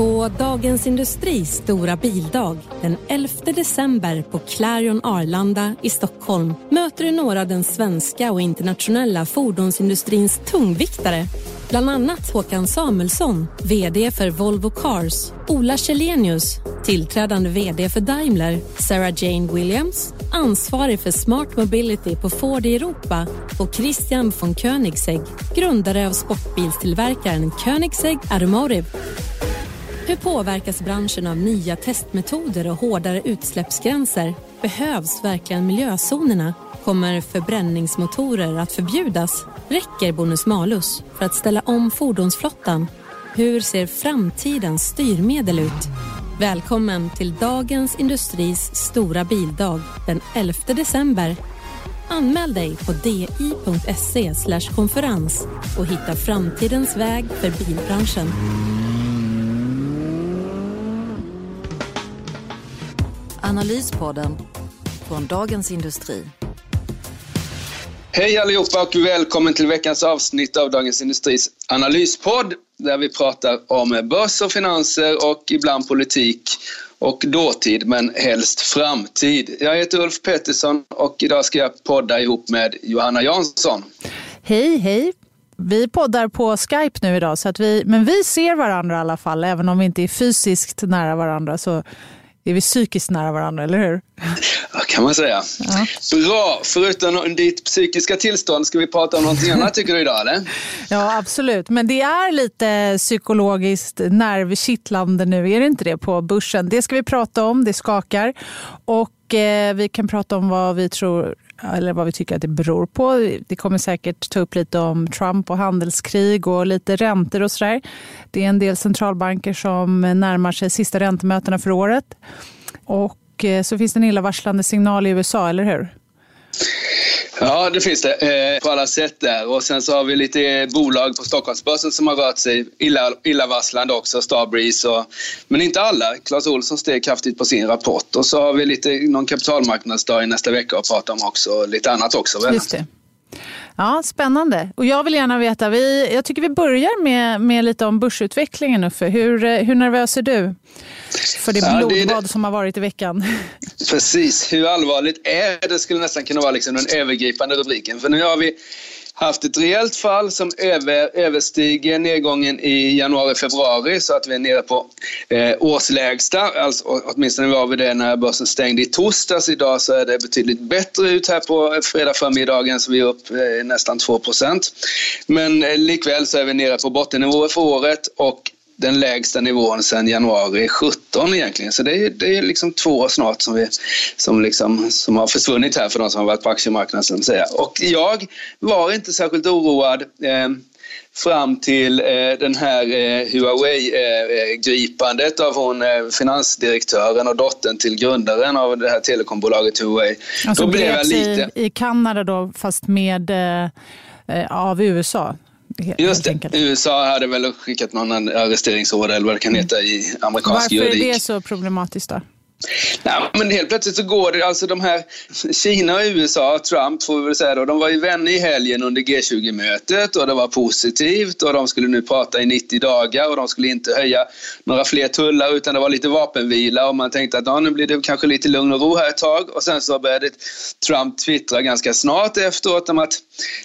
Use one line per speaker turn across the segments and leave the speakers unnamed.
På Dagens Industris stora bildag den 11 december på Clarion Arlanda i Stockholm möter du några av den svenska och internationella fordonsindustrins tungviktare. Bland annat Håkan Samuelsson, VD för Volvo Cars, Ola Källenius, tillträdande VD för Daimler, Sarah Jane Williams, ansvarig för Smart Mobility på Ford i Europa och Christian von Koenigsegg, grundare av sportbilstillverkaren Koenigsegg Automotive. Hur påverkas branschen av nya testmetoder och hårdare utsläppsgränser? Behövs verkligen miljözonerna? Kommer förbränningsmotorer att förbjudas? Räcker bonus-malus för att ställa om fordonsflottan? Hur ser framtidens styrmedel ut? Välkommen till Dagens Industris stora bildag den 11 december. Anmäl dig på di.se konferens och hitta framtidens väg för bilbranschen.
Analyspodden från Dagens Industri.
Hej allihopa och välkommen till veckans avsnitt av Dagens Industris analyspodd där vi pratar om börs och finanser och ibland politik och dåtid men helst framtid. Jag heter Ulf Pettersson och idag ska jag podda ihop med Johanna Jansson.
Hej, hej. Vi poddar på Skype nu idag, så att vi, men vi ser varandra i alla fall. Även om vi inte är fysiskt nära varandra så är vi psykiskt nära varandra, eller hur?
Ja, kan man säga. Ja. Bra! Förutom ditt psykiska tillstånd, ska vi prata om någonting annat tycker du idag, eller?
Ja, absolut. Men det är lite psykologiskt nervkittlande nu, är det inte det, på börsen? Det ska vi prata om, det skakar. Och eh, vi kan prata om vad vi tror eller vad vi tycker att det beror på. Det kommer säkert ta upp lite om Trump och handelskrig och lite räntor och sådär. Det är en del centralbanker som närmar sig sista räntemötena för året. Och eh, så finns det en illavarslande signal i USA, eller hur?
Ja, det finns det eh, på alla sätt där. Och sen så har vi lite bolag på Stockholmsbörsen som har rört sig illa, illavarslande också, Starbreeze. Och, men inte alla. Clas Olsson steg kraftigt på sin rapport. Och så har vi lite, någon kapitalmarknadsdag i nästa vecka att prata om också. Lite annat också. Väl?
Just det. Ja, Spännande. Och jag vill gärna veta, vi, jag tycker vi börjar med, med lite om börsutvecklingen Uffe. Hur, eh, hur nervös är du för det blodbad ja, det det. som har varit i veckan?
Precis, hur allvarligt är det skulle nästan kunna vara liksom den övergripande rubriken. För nu har vi haft ett rejält fall som över, överstiger nedgången i januari-februari så att vi är nere på eh, årslägsta. Alltså, åtminstone var vi det när börsen stängde i torsdags. Idag så är det betydligt bättre ut här på fredag förmiddagen så vi är upp eh, nästan 2% Men eh, likväl så är vi nere på bottennivåer för året och den lägsta nivån sedan januari 17 egentligen. Så det är, det är liksom två år snart som, vi, som, liksom, som har försvunnit här för de som har varit på aktiemarknaden. Som säga. Och jag var inte särskilt oroad eh, fram till eh, den här eh, Huawei-gripandet av hon, eh, finansdirektören och dottern till grundaren av det här telekombolaget Huawei.
Alltså då blev jag lite... i, i Kanada då, fast med, eh, eh, av USA?
Just det. USA hade väl skickat någon arresteringsorder eller vad det kan heta i amerikansk juridik.
Varför är det så problematiskt då?
Nej, men helt plötsligt så går det, alltså de här Kina och USA, Trump får vi väl säga då, de var ju vänner i helgen under G20-mötet och det var positivt och de skulle nu prata i 90 dagar och de skulle inte höja några fler tullar utan det var lite vapenvila och man tänkte att ja, nu blir det kanske lite lugn och ro här ett tag. Och sen så började Trump twittra ganska snart efteråt om att,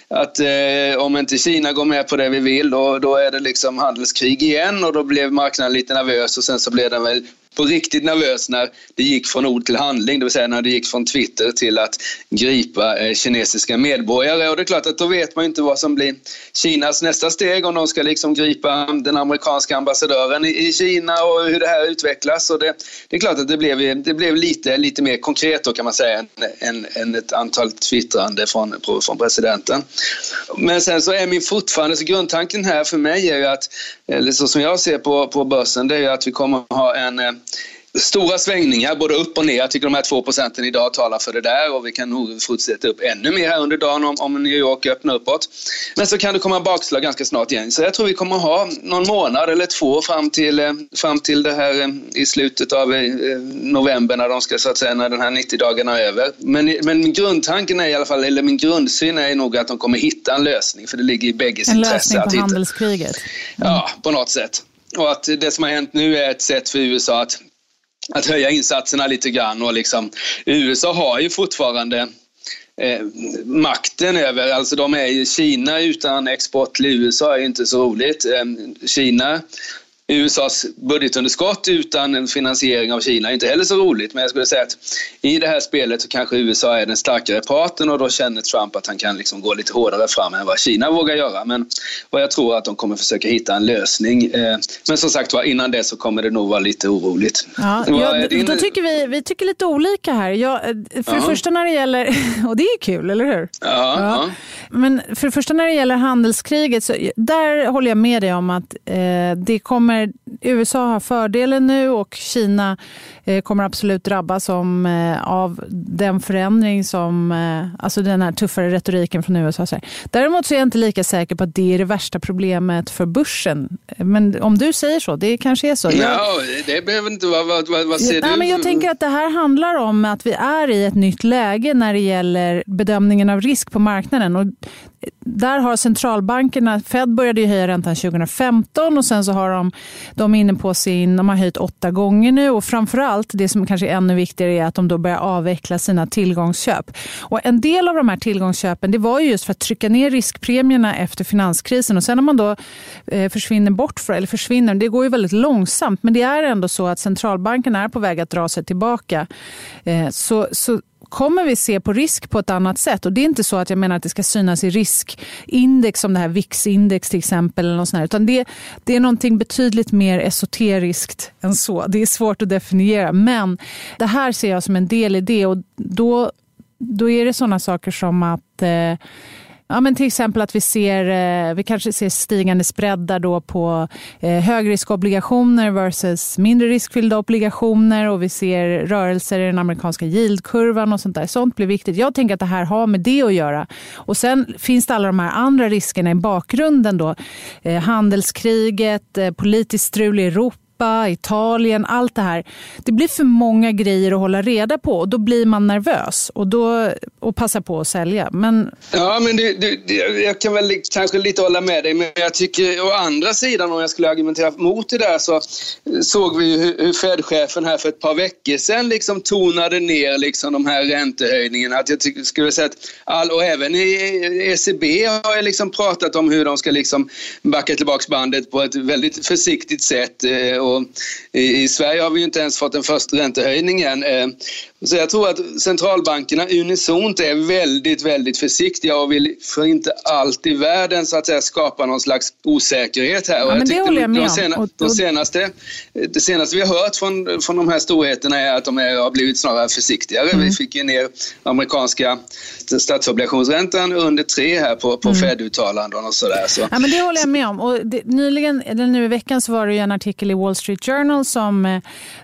att eh, om inte Kina går med på det vi vill då, då är det liksom handelskrig igen och då blev marknaden lite nervös och sen så blev den väl på riktigt nervös när det gick från ord till handling, det vill säga när det gick från Twitter till att gripa eh, kinesiska medborgare. Och det är klart att då vet man inte vad som blir Kinas nästa steg, om de ska liksom gripa den amerikanska ambassadören i, Kina och hur det här utvecklas. Och det, det är klart att det blev, det blev lite, lite mer konkret då kan man säga än, än, än ett antal twittrande från, från presidenten. Men sen så är min fortfarande, så grundtanken här för mig är ju att, eller så som jag ser på, på börsen, det är ju att vi kommer ha en eh, stora svängningar både upp och ner. Jag tycker de här 2 procenten idag talar för det där och vi kan nog fortsätta upp ännu mer här under dagen om, om New York öppnar uppåt. Men så kan det komma bakslag ganska snart igen. Så jag tror vi kommer ha någon månad eller två fram till, eh, fram till det här eh, i slutet av eh, november när de ska så att säga när den här 90 dagarna är över. Men, men grundtanken är i alla fall, eller min grundsyn är nog att de kommer hitta en lösning för det ligger i bägges intresse.
En lösning på handelskriget?
Mm. Ja, på något sätt. Och att det som har hänt nu är ett sätt för USA att att höja insatserna lite grann och liksom USA har ju fortfarande eh, makten över, alltså de är ju Kina utan export till USA är ju inte så roligt. Eh, Kina USAs budgetunderskott utan en finansiering av Kina är inte heller så roligt. Men jag skulle säga att i det här spelet så kanske USA är den starkare parten och då känner Trump att han kan liksom gå lite hårdare fram än vad Kina vågar göra. Men och jag tror att de kommer försöka hitta en lösning. Eh, men som sagt var, innan det så kommer det nog vara lite oroligt.
Ja, ja, då tycker vi, vi tycker lite olika här. Jag, för ja. det första när det gäller, och det är kul, eller hur?
Ja, ja.
Men för det första när det gäller handelskriget, så där håller jag med dig om att eh, det kommer, USA har fördelen nu och Kina eh, kommer absolut drabbas om, eh, av den förändring som, eh, alltså den här tuffare retoriken från USA. Däremot så är jag inte lika säker på att det är det värsta problemet för börsen. Men om du säger så, det kanske är så.
Jag, ja, det behöver inte vara, vad, vad, vad ser
nej,
du?
Men jag tänker att det här handlar om att vi är i ett nytt läge när det gäller bedömningen av risk på marknaden. Och där har centralbankerna, Fed började ju höja räntan 2015 och sen så har de, de inne på sin, de har höjt åtta gånger nu och framförallt det som kanske är ännu viktigare är att de då börjar avveckla sina tillgångsköp. Och en del av de här tillgångsköpen det var ju just för att trycka ner riskpremierna efter finanskrisen och sen när man då eh, försvinner bort, för, eller försvinner, det går ju väldigt långsamt men det är ändå så att centralbanken är på väg att dra sig tillbaka. Eh, så, så kommer vi se på risk på ett annat sätt. Och Det är inte så att jag menar att det ska synas i riskindex som det här VIX-index till exempel. Eller något sånt utan det, det är någonting betydligt mer esoteriskt än så. Det är svårt att definiera. Men det här ser jag som en del i det. Och då, då är det sådana saker som att eh, Ja, men till exempel att vi ser, eh, vi kanske ser stigande spreadar då på eh, högriskobligationer versus mindre riskfyllda obligationer och vi ser rörelser i den amerikanska yieldkurvan och sånt där. Sånt blir viktigt. Jag tänker att det här har med det att göra. Och sen finns det alla de här andra riskerna i bakgrunden då. Eh, handelskriget, politiskt strul i Europa Europa, Italien, allt det här. Det blir för många grejer att hålla reda på och då blir man nervös och, då, och passar på att sälja. Men...
Ja, men det, det, jag kan väl kanske lite hålla med dig, men jag tycker å andra sidan om jag skulle argumentera mot det där så såg vi hur, hur Fed-chefen här för ett par veckor sedan liksom tonade ner liksom de här räntehöjningarna. Att jag tycker, skulle säga att all, och även i ECB har jag liksom pratat om hur de ska liksom backa tillbaka bandet på ett väldigt försiktigt sätt eh, och i Sverige har vi ju inte ens fått en första räntehöjning än. Eh, Eh, så jag tror att centralbankerna unisont är väldigt, väldigt försiktiga och vill för inte allt i världen så att säga skapa någon slags osäkerhet här.
Ja, men det håller jag med
de,
om.
De senaste, det senaste vi har hört från, från de här storheterna är att de är, har blivit snarare försiktigare. Mm. Vi fick ju ner amerikanska statsobligationsräntan under tre här på, på mm. Fed-uttalanden och sådär. Så.
Ja, men det håller jag med om. Och det, nyligen, eller nu i veckan så var det en artikel i Wall Street Journal som, eh,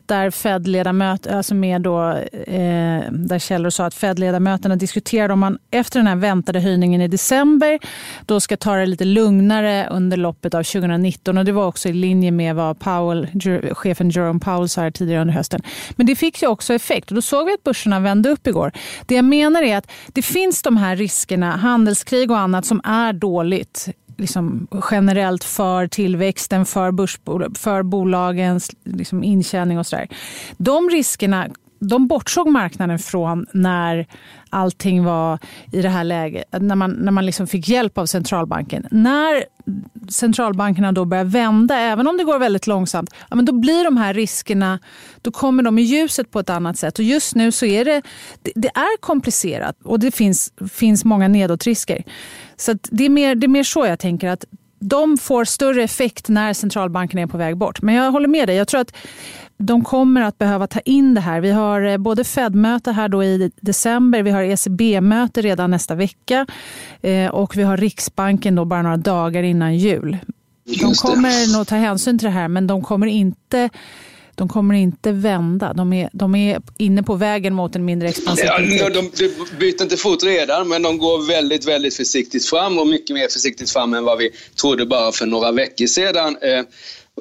där Fed-ledamöter, alltså med då eh, där källor sa att Fed-ledamöterna diskuterade om man efter den här väntade höjningen i december då ska ta det lite lugnare under loppet av 2019. Och Det var också i linje med vad Powell, chefen Jerome Powell sa tidigare under hösten. Men det fick ju också effekt och då såg vi att börserna vände upp igår. Det jag menar är att det finns de här riskerna, handelskrig och annat som är dåligt liksom generellt för tillväxten, för, börsbol för bolagens liksom intjäning och sådär. De riskerna de bortsåg marknaden från när allting var i det här läget, när man, när man liksom fick hjälp av centralbanken. När centralbankerna då börjar vända, även om det går väldigt långsamt, ja, men då blir de här riskerna, då kommer de i ljuset på ett annat sätt. Och just nu så är det, det, det är komplicerat och det finns, finns många nedåtrisker. Så det, är mer, det är mer så jag tänker att de får större effekt när centralbanken är på väg bort. Men jag håller med dig. Jag tror att de kommer att behöva ta in det här. Vi har eh, både Fed-möte här då i december, vi har ECB-möte redan nästa vecka eh, och vi har Riksbanken då bara några dagar innan jul. De kommer nog ta hänsyn till det här men de kommer inte de kommer inte vända. De är, de är inne på vägen mot en mindre expansiv.
Ja, de, de byter inte fot redan, men de går väldigt, väldigt försiktigt fram och mycket mer försiktigt fram än vad vi trodde bara för några veckor sedan.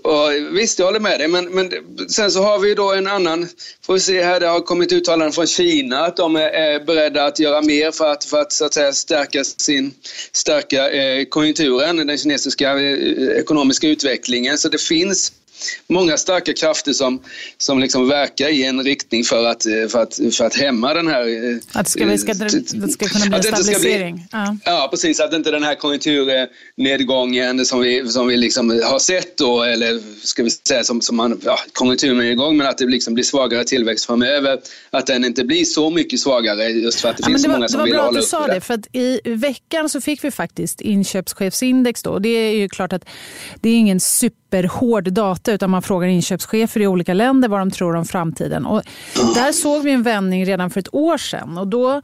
Och visst, jag håller med dig, men, men sen så har vi då en annan, får vi se här, det har kommit uttalanden från Kina att de är, är beredda att göra mer för att, för att, så att säga, stärka, sin, stärka eh, konjunkturen, den kinesiska eh, ekonomiska utvecklingen. Så det finns många starka krafter som, som liksom verkar i en riktning för att, för att, för att hämma den här...
Eh, att ska, vi ska, det ska kunna bli en stabilisering? Bli,
ja. ja. precis. Att inte den här konjunkturnedgången som vi, som vi liksom har sett då, eller ska vi säga som, som man, ja, konjunkturnedgång, men att det liksom blir svagare tillväxt framöver, att den inte blir så mycket svagare just för att det ja, finns
det
så många som vill hålla upp
det. var bra att du sa det, för att i veckan så fick vi faktiskt inköpschefsindex då. Det är ju klart att det är ingen superhård data utan man frågar inköpschefer i olika länder vad de tror om framtiden. Och där såg vi en vändning redan för ett år sedan. Och då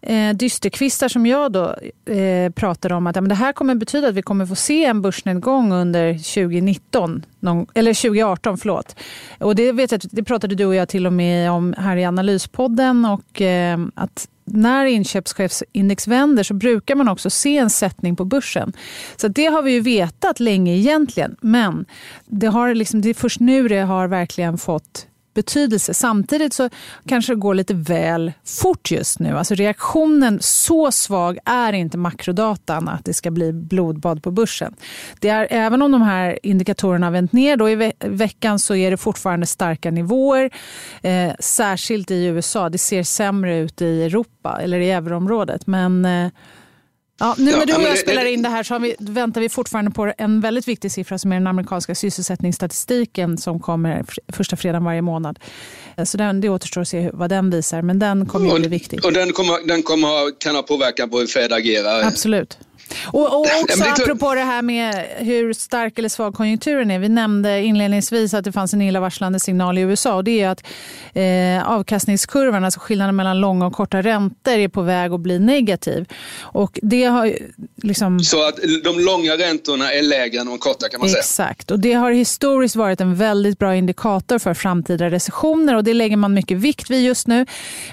eh, dysterkvistar som jag då eh, pratade om att ja, men det här kommer betyda att vi kommer få se en börsnedgång under 2019, någon, eller 2018. Förlåt. Och det, vet jag, det pratade du och jag till och med om här i Analyspodden. Och, eh, att när inköpschefsindex vänder så brukar man också se en sättning på börsen. Så det har vi ju vetat länge egentligen. Men det, har liksom, det är först nu det har verkligen fått betydelse. Samtidigt så kanske det går lite väl fort just nu. Alltså reaktionen, så svag är inte makrodatan att det ska bli blodbad på börsen. Det är, även om de här indikatorerna har vänt ner då i ve veckan så är det fortfarande starka nivåer. Eh, särskilt i USA. Det ser sämre ut i Europa eller i euroområdet. Men eh, Ja, nu när du och jag spelar in det här så vi, väntar vi fortfarande på en väldigt viktig siffra som är den amerikanska sysselsättningsstatistiken som kommer första fredagen varje månad. Så den, det återstår att se vad den visar, men den kommer att bli viktig.
Och den, kommer, den kommer, kan ha påverkan på hur Fed agerar?
Absolut. Och, och också det apropå det här med hur stark eller svag konjunkturen är. Vi nämnde inledningsvis att det fanns en illavarslande signal i USA och det är att eh, avkastningskurvan, alltså skillnaden mellan långa och korta räntor är på väg att bli negativ. Och det har liksom...
Så att de långa räntorna är lägre än de korta kan man
säga? Exakt, och det har historiskt varit en väldigt bra indikator för framtida recessioner och det lägger man mycket vikt vid just nu.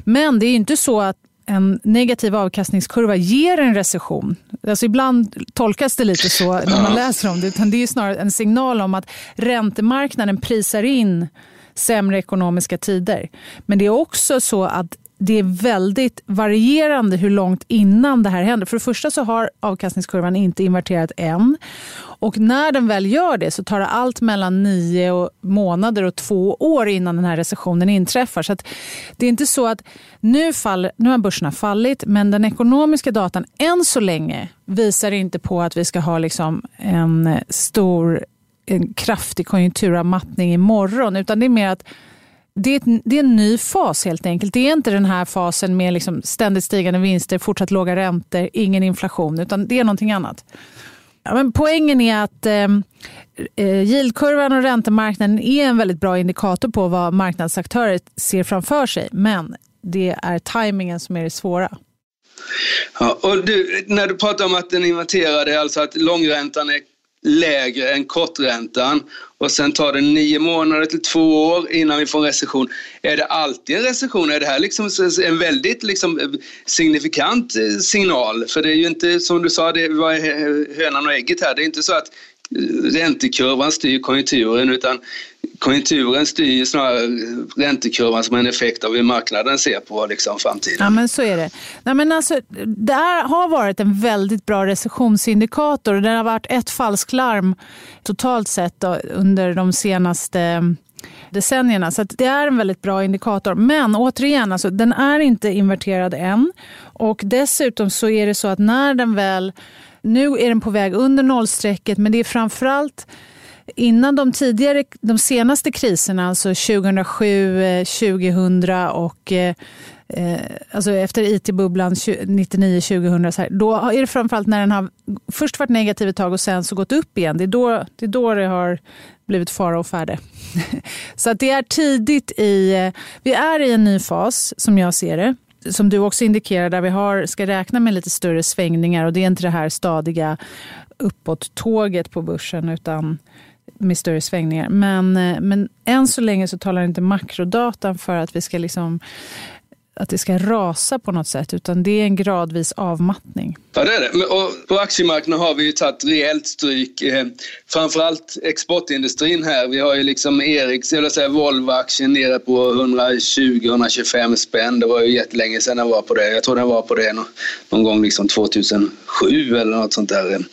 Men det är inte så att en negativ avkastningskurva ger en recession. Alltså ibland tolkas det lite så när man läser om det. Utan det är snarare en signal om att räntemarknaden prisar in sämre ekonomiska tider. Men det är också så att det är väldigt varierande hur långt innan det här händer. För det första så har avkastningskurvan inte inverterat än. Och när den väl gör det så tar det allt mellan nio månader och två år innan den här recessionen inträffar. Så det är inte så att nu, faller, nu har börserna fallit men den ekonomiska datan än så länge visar inte på att vi ska ha liksom en stor en kraftig konjunkturavmattning imorgon. Utan det är mer att det är, ett, det är, en ny fas helt enkelt. Det är inte den här fasen med liksom ständigt stigande vinster, fortsatt låga räntor, ingen inflation, utan det är någonting annat. Ja, men poängen är att ehm, eh, yieldkurvan och räntemarknaden är en väldigt bra indikator på vad marknadsaktörer ser framför sig. Men det är tajmingen som är det svåra.
Ja, och du, när du pratar om att den inverterade, alltså att långräntan är lägre än korträntan och sen tar det nio månader till två år innan vi får en recession. Är det alltid en recession? Är det här liksom en väldigt liksom eh, signifikant eh, signal? För det är ju inte som du sa, det var hönan och ägget här. Det är inte så att eh, räntekurvan styr konjunkturen utan konjunkturen styr snarare räntekurvan som en effekt av hur marknaden ser på liksom, framtiden.
Ja, men så är det. Nej, men alltså, det har varit en väldigt bra recessionsindikator. Det har varit ett falsklarm totalt sett då, under de senaste mm, decennierna. Så det är en väldigt bra indikator. Men återigen, alltså, den är inte inverterad än. Och dessutom så är det så att när den väl nu är den på väg under nollstrecket men det är framförallt innan de tidigare, de senaste kriserna, alltså 2007, 2000 och eh, eh, alltså efter IT-bubblan 99-2000, då är det framförallt när den har först varit negativ ett tag och sen så gått upp igen. Det är då det, är då det har blivit fara och färde. så att det är tidigt i... Eh, vi är i en ny fas som jag ser det som du också indikerar, där vi har, ska räkna med lite större svängningar och det är inte det här stadiga uppåt-tåget på börsen utan med större svängningar. Men, eh, men än så länge så talar inte makrodatan för att vi ska liksom att det ska rasa på något sätt, utan det är en gradvis avmattning.
Ja, det är det. Och på aktiemarknaden har vi ju tagit rejält stryk. Eh, framförallt exportindustrin här. Vi har ju liksom Eriks, jag vill säga Volvo-aktien nere på 120-125 spänn. Det var ju jättelänge sedan den var på det. Jag tror den var på det någon gång liksom 2007 eller något sånt där.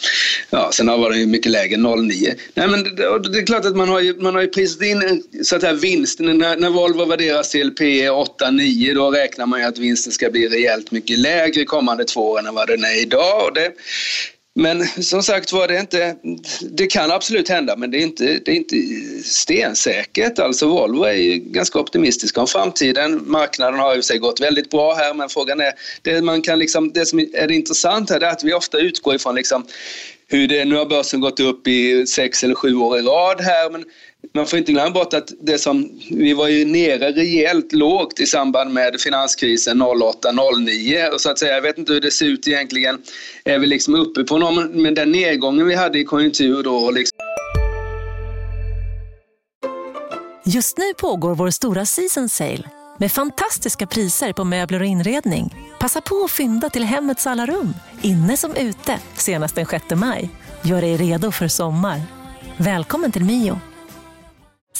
Ja, sen var den ju mycket lägre, 09. Nej, men det, det är klart att man har ju, man har ju prisat in eh, så att här vinsten. När, när Volvo värderas till P 8-9 då räknar räknar man ju att vinsten ska bli rejält mycket lägre kommande två åren än vad den är idag. Och det, men som sagt var, det, inte, det kan absolut hända men det är inte, det är inte stensäkert. Alltså Volvo är ju ganska optimistiska om framtiden. Marknaden har ju sig gått väldigt bra här men frågan är, det, man kan liksom, det som är det intressant här är att vi ofta utgår ifrån liksom hur det, nu har börsen gått upp i sex eller sju år i rad här men man får inte glömma bort att det som, vi var ju nere rejält lågt i samband med finanskrisen 08-09 och så att säga, jag vet inte hur det ser ut egentligen. Är vi liksom uppe på någon, men den nedgången vi hade i konjunktur då liksom.
Just nu pågår vår stora season sale med fantastiska priser på möbler och inredning. Passa på att fynda till hemmets alla rum, inne som ute, senast den 6 maj. Gör dig redo för sommar. Välkommen till Mio.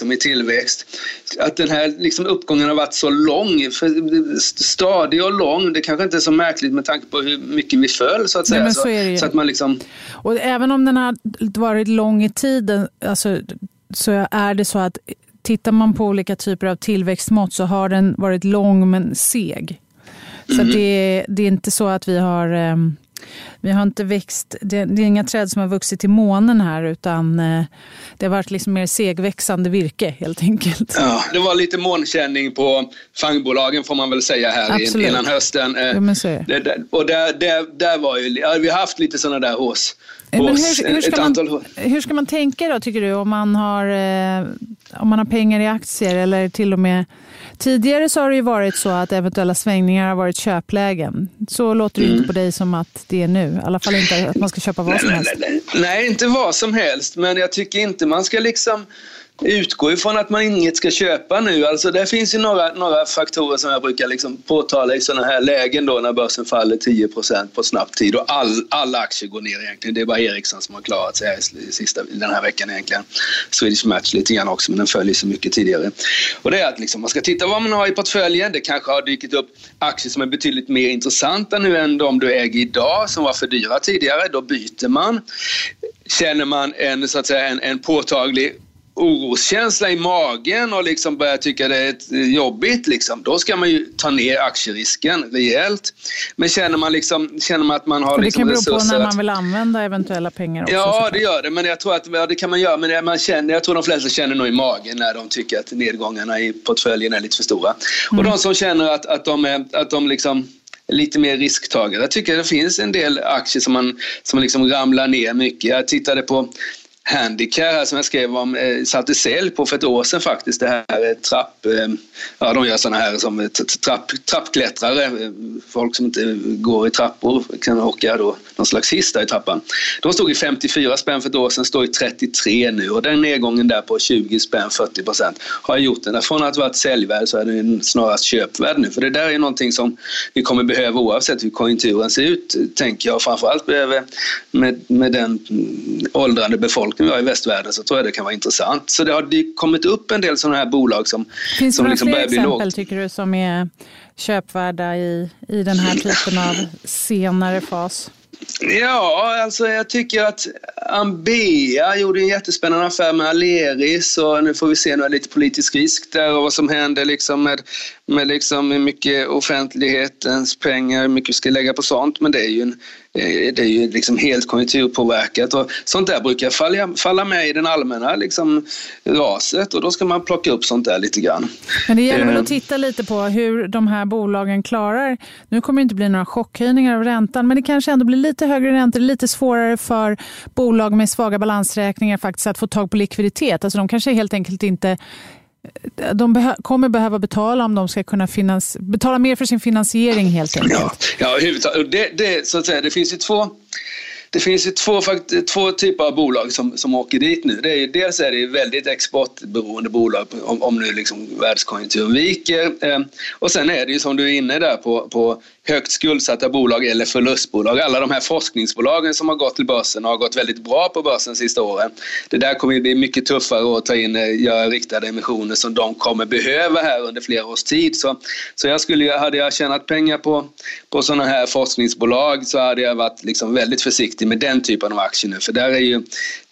som i tillväxt. Att den här liksom uppgången har varit så lång, stadig och lång, det kanske inte är så märkligt med tanke på hur mycket vi föll så att säga.
Nej, så, så, så,
att man liksom...
och även om den har varit lång i tiden alltså, så är det så att tittar man på olika typer av tillväxtmått så har den varit lång men seg. Så mm. det, det, är inte så att vi har um, vi har inte växt, det, det, är inga träd som har vuxit till månen här utan eh, det har varit liksom mer segväxande virke helt enkelt.
Ja, det var lite månkänning på fangbolagen får man väl säga här Absolut. innan hösten. Eh,
ja,
det, och där, där, där var ju, vi har haft lite sådana där hos,
men hur, hur, ska man, hur ska man tänka då tycker du om man har, eh, om man har pengar i aktier eller till och med Tidigare så har det ju varit så att eventuella svängningar har varit köplägen. Så låter det mm. inte på dig som att det är nu. I alla fall inte att man ska köpa vad
nej,
som helst.
Nej, nej, nej, inte vad som helst. Men jag tycker inte man ska liksom utgår ifrån att man inget ska köpa nu. Alltså det finns ju några, några faktorer som jag brukar liksom påtala i sådana här lägen då när börsen faller 10% på snabb tid och all, alla aktier går ner egentligen. Det är bara Ericsson som har klarat sig här i sista, den här veckan egentligen. Swedish Match lite grann också men den följer så mycket tidigare. Och det är att liksom, man ska titta vad man har i portföljen. Det kanske har dykt upp aktier som är betydligt mer intressanta nu än de du äger idag som var för dyra tidigare. Då byter man. Känner man en, så att säga, en, en påtaglig oroskänsla i magen och liksom börjar tycka det är jobbigt, liksom, då ska man ju ta ner aktierisken rejält. Men känner man, liksom, känner man att man har liksom
resurser... Det kan
bero
på när man vill använda eventuella pengar också.
Ja, det gör det. Men jag tror att ja, det kan man göra. Men man känner, jag tror de flesta känner nog i magen när de tycker att nedgångarna i portföljen är lite för stora. Mm. Och de som känner att, att de är, att de liksom lite mer risktagare. Jag tycker det finns en del aktier som man, som liksom ramlar ner mycket. Jag tittade på Handicare här som jag skrev om eh, satte sälj på för ett år sedan faktiskt. Det här är trapp, eh, ja de gör sådana här som eh, trapp, trappklättrare, eh, folk som inte går i trappor kan åka då någon slags hiss där i trappan. De stod i 54 spänn för ett år sedan, står i 33 nu och den nedgången där på 20 spänn, 40 procent har gjort den. Från att varit säljvärd så är den snarast köpvärd nu. För det där är någonting som vi kommer behöva oavsett hur konjunkturen ser ut, tänker jag. Framförallt behöver med, med den mm, åldrande befolkningen börsbevakning vi har i västvärlden så tror jag det kan vara intressant. Så det har kommit upp en del sådana här bolag som,
Finns
som
det
liksom börjar bli
exempel
lågt.
tycker du som är köpvärda i, i den här typen av senare fas?
Ja, alltså jag tycker att Ambea gjorde en jättespännande affär med Aleris och nu får vi se, nu är det lite politisk risk där och vad som händer liksom med, med liksom hur mycket offentlighetens pengar, hur mycket vi ska lägga på sånt. Men det är ju, en, det är ju liksom helt konjunkturpåverkat och sånt där brukar falla, falla med i den allmänna liksom raset och då ska man plocka upp sånt där lite grann.
Men det gäller väl
Eh.
att titta lite på hur de här bolagen klarar, nu kommer det inte bli några chockhöjningar av räntan, men det kanske ändå blir lite högre räntor, lite svårare för bolag med svaga balansräkningar faktiskt att få tag på likviditet. Alltså de kanske helt enkelt inte de behö- kommer behöva betala om de ska kunna finans- betala mer för sin finansiering helt enkelt.
Ja, ja det, det, så att säga, det finns ju två det finns ju två, två typer av bolag som, som åker dit nu. Det är, dels är det väldigt exportberoende bolag om, om nu liksom världskonjunkturen viker. Eh, och sen är det ju som du är inne där på, på högt skuldsatta bolag eller förlustbolag. Alla de här forskningsbolagen som har gått till börsen har gått väldigt bra på börsen de sista åren. Det där kommer ju bli mycket tuffare att ta in, eh, göra riktade emissioner som de kommer behöva här under flera års tid. Så, så jag skulle, ju- hade jag tjänat pengar på, på sådana här forskningsbolag så hade jag varit liksom väldigt försiktig med den typen av aktier nu. För där är ju,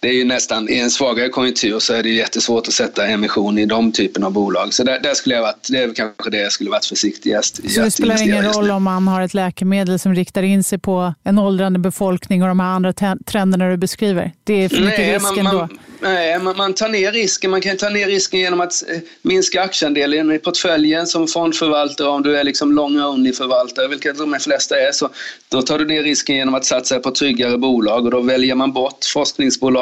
det är ju nästan, i en svagare konjunktur så är det jättesvårt att sätta emission i de typen av bolag. Så där, där skulle jag varit, det är kanske det jag skulle varit försiktigast i
Så det spelar ingen roll om man har ett läkemedel som riktar in sig på en åldrande befolkning och de här andra trenderna du beskriver. Det är för mycket
Nej,
risk
man,
ändå.
man, nej man, man tar ner risken. Man kan ta ner risken genom att eh, minska aktieandelen i portföljen som fondförvaltare. Om du är liksom långa only-förvaltare, vilket de flesta är, så då tar du ner risken genom att satsa på tryggare bolag och då väljer man bort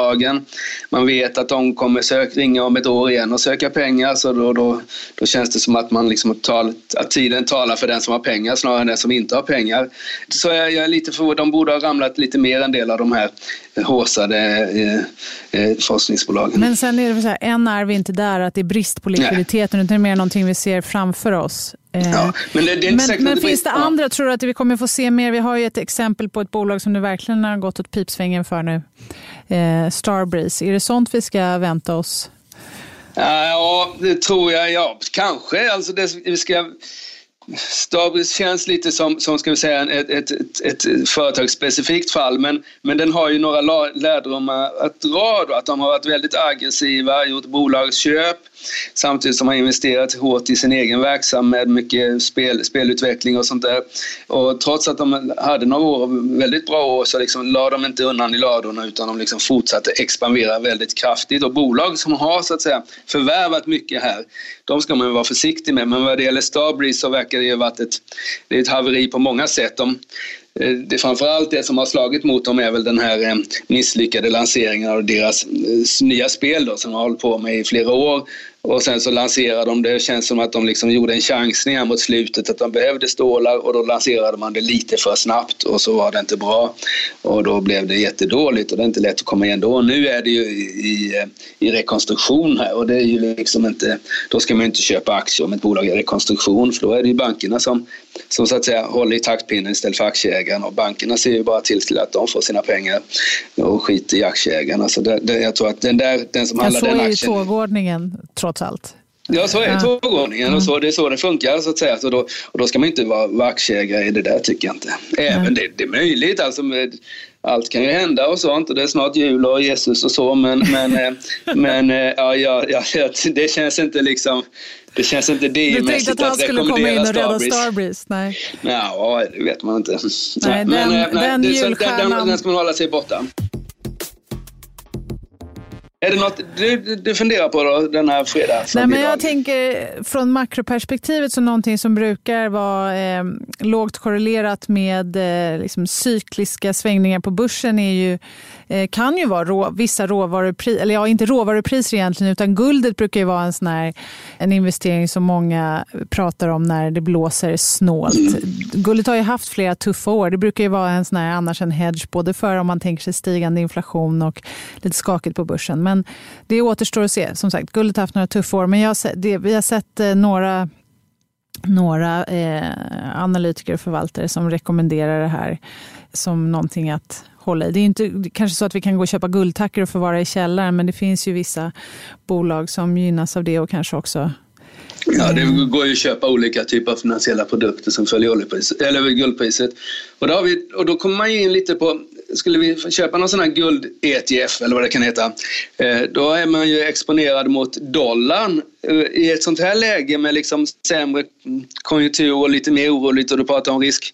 bolagen. Man vet att de kommer sök, ringa om ett år igen och söka pengar, så då, då, då känns det som att, man liksom tal, att tiden talar för den som har pengar snarare än den som inte har pengar. Så jag, jag är lite förvånad. De borde ha ramlat lite mer en del av de här håsade eh, eh, forskningsbolagen.
Men sen är det så här, än är vi inte där att det är brist på likviditeten, utan det är mer någonting vi ser framför oss. Eh,
Ja, men det, det
Men, men
att
finns det andra, tror du att vi kommer få se mer? Vi har ju ett exempel på ett bolag som du verkligen har gått åt pipsvängen för nu. Eh, Starbreeze. Är det sånt vi ska vänta oss?
Ja, det tror jag. Ja, kanske. Alltså det, vi ska... Starbreeze känns lite som, som ska vi säga, ett, ett, ett, ett företagsspecifikt fall men, men den har ju några lärdomar att dra. Då, att de har varit väldigt aggressiva, gjort bolagsköp samtidigt som har investerat hårt i sin egen verksamhet, mycket spel, spelutveckling och sånt där. Och trots att de hade några år, väldigt bra år så liksom la de inte undan i ladorna utan de liksom fortsatte expandera väldigt kraftigt. Och bolag som har så att säga förvärvat mycket här, de ska man ju vara försiktig med. Men vad det gäller Starbreeze så verkar det ju ha varit ett, det är ett haveri på många sätt. De, eh, det framförallt det som har slagit mot dem är väl den här eh, misslyckade lanseringen av deras eh, nya spel då, som de har hållit på med i flera år. Och sen så lanserade de det. Det känns som att de liksom gjorde en chansning här mot slutet att de behövde stålar och då lanserade man det lite för snabbt och så var det inte bra. Och då blev det jättedåligt och det är inte lätt att komma igen då. Nu är det ju i, eh, i, rekonstruktion här och det är ju liksom inte, då ska man ju inte köpa aktier om ett bolag är i rekonstruktion för då är det ju bankerna som, som så att säga håller i taktpinnen istället för aktieägarna och bankerna ser ju bara till, till att de får sina pengar och skiter i aktieägarna. Så det, det, jag tror att den där, den som handlar
så
den
är ju
aktien
tågordningen trots allt.
Ja, så är
Ja.
tågordningen och så, det är så det funkar så att säga. Så då, och då ska man inte vara, vara aktieägare i det där tycker jag inte. Även det, det är möjligt, alltså med, allt kan ju hända och sånt och det är snart jul och Jesus och så men, men, eh, men eh, ja, ja, ja, det känns inte liksom det känns inte
Du tänkte att han skulle komma in och rädda
Starbreeze.
Starbreeze? Nej.
Ja, det vet man inte.
Nej, den-
men, eh,
den
det, så den, den, den ska man hålla sig borta. Är det något du, du funderar på då, den här fredagen?
Nej, men jag tänker från makroperspektivet så någonting som brukar vara eh, lågt korrelerat med eh, liksom cykliska svängningar på börsen är ju, eh, kan ju vara rå, vissa råvarupriser, eller ja inte råvarupriser egentligen utan guldet brukar ju vara en sån här en investering som många pratar om när det blåser snålt. Guldet har ju haft flera tuffa år. Det brukar ju vara en sån här annars en hedge både för om man tänker sig stigande inflation och lite skakigt på börsen. Men det återstår att se. Som sagt, guldet har haft några tuffa år men jag har sett, det, vi har sett eh, några några eh, analytiker och förvaltare som rekommenderar det här som någonting att hålla i. Det är inte kanske så att vi kan gå och köpa guldtackor och förvara i källaren, men det finns ju vissa bolag som gynnas av det och kanske också
Ja, det går ju att köpa olika typer av finansiella produkter som följer oljepriset, eller guldpriset. Och då, har vi, och då kommer man ju in lite på, skulle vi köpa någon sån här guld-ETF eller vad det kan heta, eh, då är man ju exponerad mot dollarn. Eh, I ett sånt här läge med liksom sämre konjunktur och lite mer oroligt och du pratar om risk,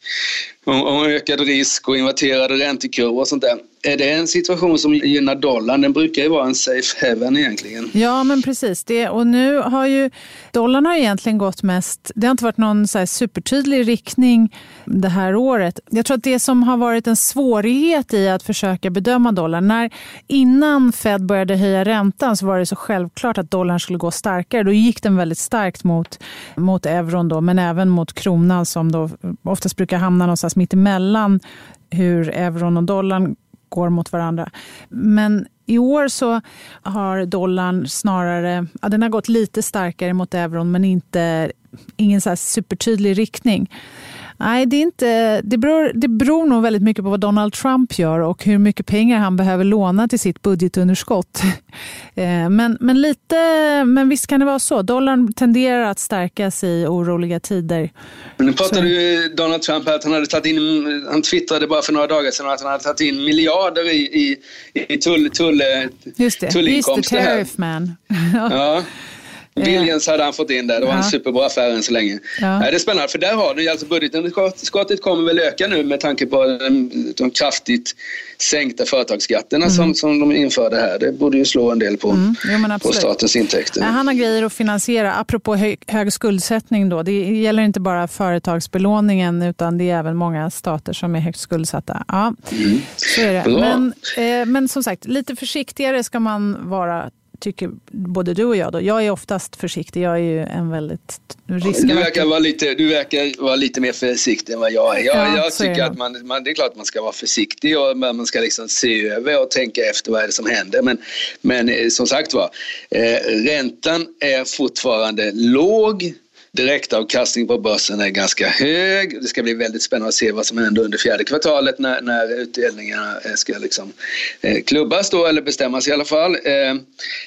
om ökad risk och inverterade räntekurvor och sånt där är det en situation som gynnar dollarn? Den brukar ju vara en safe haven egentligen.
Ja, men precis. Det, och nu har ju dollarn har egentligen gått mest... Det har inte varit någon så supertydlig riktning det här året. Jag tror att det som har varit en svårighet i att försöka bedöma dollarn... När, innan Fed började höja räntan så var det så självklart att dollarn skulle gå starkare. Då gick den väldigt starkt mot, mot euron, då, men även mot kronan som då oftast brukar hamna någonstans mitt emellan hur euron och dollarn går mot varandra. Men i år så har dollarn snarare ja, den har gått lite starkare mot euron men inte, ingen så supertydlig riktning. Nej, det, är inte, det, beror, det beror nog väldigt mycket på vad Donald Trump gör och hur mycket pengar han behöver låna till sitt budgetunderskott. Eh, men, men, lite, men visst kan det vara så. Dollarn tenderar att stärkas i oroliga tider.
nu pratade ju Donald Trump att han hade tagit in, han twittrade bara för några dagar sedan att han hade tagit in miljarder i, i, i tull, tull,
Just det.
tullinkomster.
He's the tariff man.
ja. Billions hade han fått in där. Det var ja. en superbra affär än så länge. Ja. Det är spännande, för där har du alltså budgetunderskottet kommer väl öka nu med tanke på de, de kraftigt sänkta företagsskatterna mm. som, som de införde här. Det borde ju slå en del på, mm. jo, på statens intäkter.
Han har grejer att finansiera. Apropå hög, hög skuldsättning då. Det gäller inte bara företagsbelåningen utan det är även många stater som är högt skuldsatta. Ja, mm. så är det. Men, eh, men som sagt, lite försiktigare ska man vara tycker både du och jag. Då. Jag är oftast försiktig. Jag är ju en väldigt riskavaktig.
Du verkar vara lite, du verkar vara lite mer försiktig än vad jag är. Jag, ja, jag tycker att man, man, det är klart att man ska vara försiktig och man ska liksom se över och tänka efter vad är det som händer. Men, men eh, som sagt var, eh, räntan är fortfarande låg direktavkastning på börsen är ganska hög. Det ska bli väldigt spännande att se vad som händer under fjärde kvartalet när, när utdelningarna eh, ska liksom, eh, klubbas då, eller bestämmas i alla fall. Eh,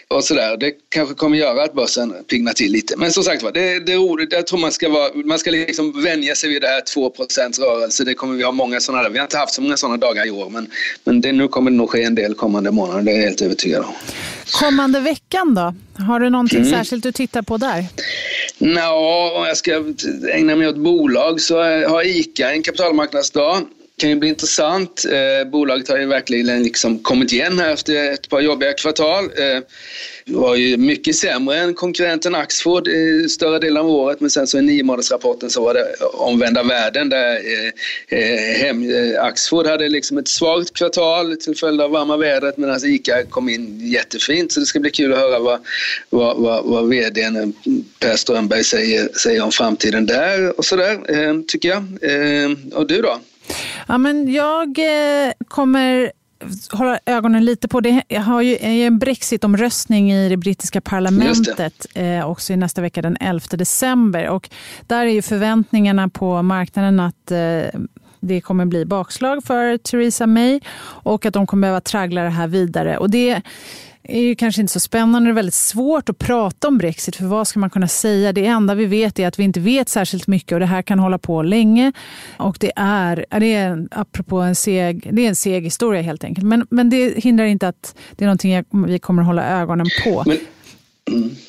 och sådär. Det kanske kommer göra att börsen piggnar till lite. Men som sagt var, det, det, jag tror man ska, vara, man ska liksom vänja sig vid det här 2% rörelse. Det kommer vi ha många sådana där. Vi har inte haft så många sådana dagar i år, men, men det, nu kommer det nog ske en del kommande månader. Det är jag helt övertygad om.
Kommande veckan då? Har du någonting mm. särskilt du tittar på där?
Nå, om jag ska ägna mig åt bolag så har ICA en kapitalmarknadsdag. Det kan ju bli intressant. Eh, bolaget har ju verkligen liksom kommit igen här efter ett par jobbiga kvartal. Eh, var ju mycket sämre än konkurrenten Axfood i större delen av året men sen så i niomånadersrapporten så var det omvända världen där eh, eh hem, eh, Axfood hade liksom ett svagt kvartal till följd av varma vädret medan ICA kom in jättefint så det ska bli kul att höra vad, vad, vad, vad vdn eh, Per Strömberg säger, säger om framtiden där och sådär eh, tycker jag. Eh, och du då?
Ja, men jag kommer hålla ögonen lite på det. Jag har ju en Brexit-omröstning i det brittiska parlamentet eh, också i nästa vecka den 11 december. Och där är ju förväntningarna på marknaden att eh, det kommer bli bakslag för Theresa May och att de kommer behöva traggla det här vidare. Och det är ju kanske inte så spännande. Det är väldigt svårt att prata om Brexit, för vad ska man kunna säga? Det enda vi vet är att vi inte vet särskilt mycket och det här kan hålla på länge. Och det är, det är apropå en seg, det är en seg historia helt enkelt. Men, men det hindrar inte att det är någonting vi kommer att hålla ögonen på.
Men,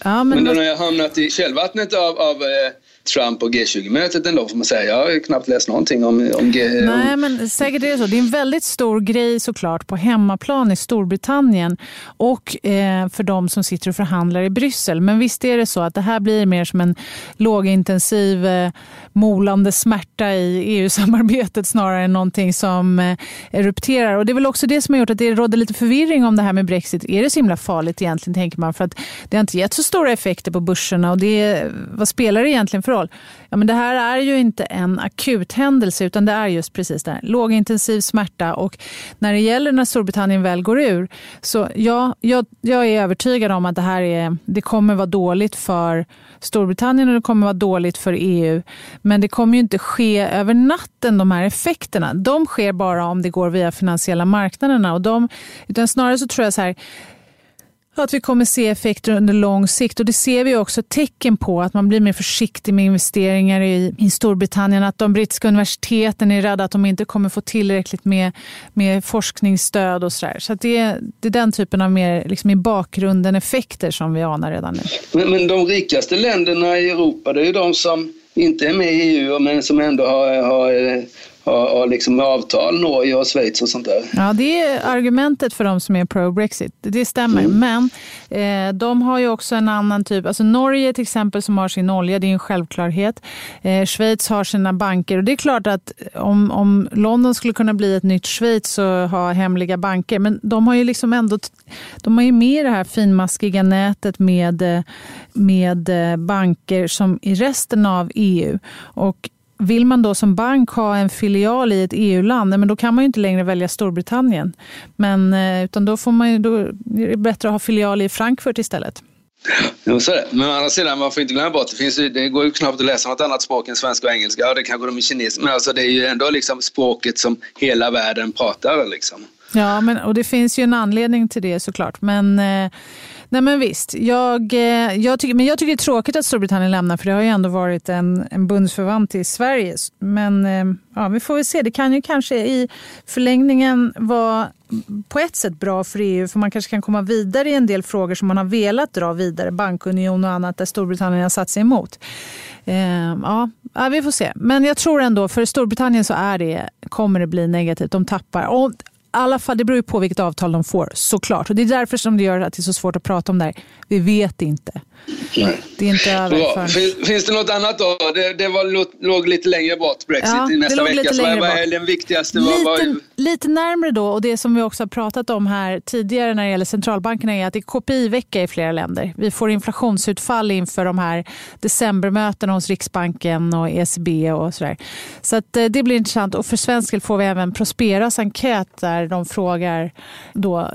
ja, men, men den har jag hamnat i källvattnet av, av eh Trump och G20-mötet ändå får man säga. Jag har knappt läst någonting om, om G...
Nej, men säkert är det så. Det är en väldigt stor grej såklart på hemmaplan i Storbritannien och eh, för de som sitter och förhandlar i Bryssel. Men visst är det så att det här blir mer som en lågintensiv eh, molande smärta i EU-samarbetet snarare än någonting som eh, erupterar. Och det är väl också det som har gjort att det råder lite förvirring om det här med Brexit. Är det så himla farligt egentligen, tänker man? För att det har inte gett så stora effekter på börserna och det, eh, vad spelar det egentligen för roll. Ja, men det här är ju inte en akut händelse utan det är just precis det här. Lågintensiv smärta och när det gäller när Storbritannien väl går ur så ja, jag, jag är övertygad om att det här är, det kommer vara dåligt för Storbritannien och det kommer vara dåligt för EU. Men det kommer ju inte ske över natten de här effekterna. De sker bara om det går via finansiella marknaderna. Och de, utan snarare så tror jag så här att vi kommer se effekter under lång sikt. Och Det ser vi också tecken på, att man blir mer försiktig med investeringar i, i Storbritannien. Att de brittiska universiteten är rädda att de inte kommer få tillräckligt med, med forskningsstöd och sådär. Så, så det, är, det är den typen av mer liksom i bakgrunden effekter som vi anar redan nu.
Men, men de rikaste länderna i Europa, det är ju de som inte är med i EU men som ändå har, har eh, och, och liksom avtal, Norge och Schweiz och sånt där.
Ja, det är argumentet för de som är pro-Brexit. Det stämmer. Mm. Men eh, de har ju också en annan typ. Alltså Norge till exempel som har sin olja, det är en självklarhet. Eh, Schweiz har sina banker och det är klart att om, om London skulle kunna bli ett nytt Schweiz och ha hemliga banker, men de har ju liksom ändå de har ju med det här finmaskiga nätet med, med eh, banker som i resten av EU. Och vill man då som bank ha en filial i ett EU-land, men då kan man ju inte längre välja Storbritannien. Men, eh, utan då, får man ju, då är det bättre att ha filial i Frankfurt istället.
Jo, så det. Men å andra sidan, man får inte glömma bort, det, finns ju, det går ju knappt att läsa något annat språk än svenska och engelska. Ja, det kanske de är kinesiska, men alltså det är ju ändå liksom språket som hela världen pratar. Liksom.
Ja, men, och det finns ju en anledning till det såklart. Men eh, Nej men visst. Jag, eh, jag tycker, men jag tycker det är tråkigt att Storbritannien lämnar för det har ju ändå varit en, en bundsförvant till Sverige. Men eh, ja, vi får väl se. Det kan ju kanske i förlängningen vara på ett sätt bra för EU för man kanske kan komma vidare i en del frågor som man har velat dra vidare. Bankunion och annat där Storbritannien har satt sig emot. Eh, ja, vi får se. Men jag tror ändå för Storbritannien så är det, kommer det bli negativt. De tappar. Och alla fall, det beror ju på vilket avtal de får såklart. Och det är därför som det gör att det är så svårt att prata om det här. Vi vet inte. Nej. Det är inte över
finns, finns, det något annat då? Det, det var, låg lite längre bort, Brexit, ja, i nästa vecka. Så vad är den viktigaste?
Lite,
vad...
lite närmre då, och det som vi också har pratat om här tidigare när det gäller centralbankerna är att det är KPI-vecka i flera länder. Vi får inflationsutfall inför de här decembermötena hos Riksbanken och ECB och sådär. Så att, eh, det blir intressant. Och för svensk del får vi även Prosperas enkät där de frågar då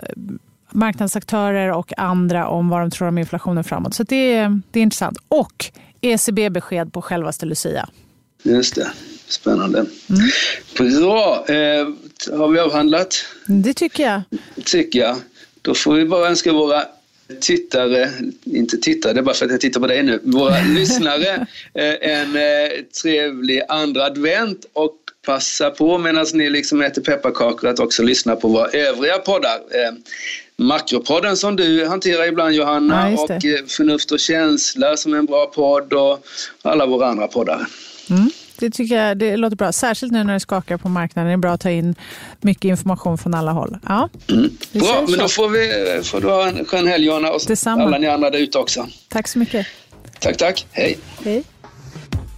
marknadsaktörer och andra om vad de tror om inflationen framåt. Så det är, det är intressant. Och ECB-besked på självaste Lucia.
Just det. Spännande. Mm. Bra. Eh, har vi avhandlat?
Det tycker jag.
tycker jag. Då får vi bara önska våra tittare, inte tittare, det är bara för att jag tittar på dig nu, våra lyssnare eh, en eh, trevlig andra advent och passa på medan ni liksom äter pepparkakor att också lyssna på våra övriga poddar. Eh, Makropodden som du hanterar ibland Johanna ja, och eh, Förnuft och känsla som är en bra podd och alla våra andra poddar.
Mm. Det tycker jag det låter bra. Särskilt nu när det skakar på marknaden. Det är bra att ta in mycket information från alla håll. Ja,
mm. Bra, men då får, vi, får du ha en skön helg Johanna och Detsamma. alla ni andra där ute också.
Tack så mycket.
Tack, tack. Hej.
Hej.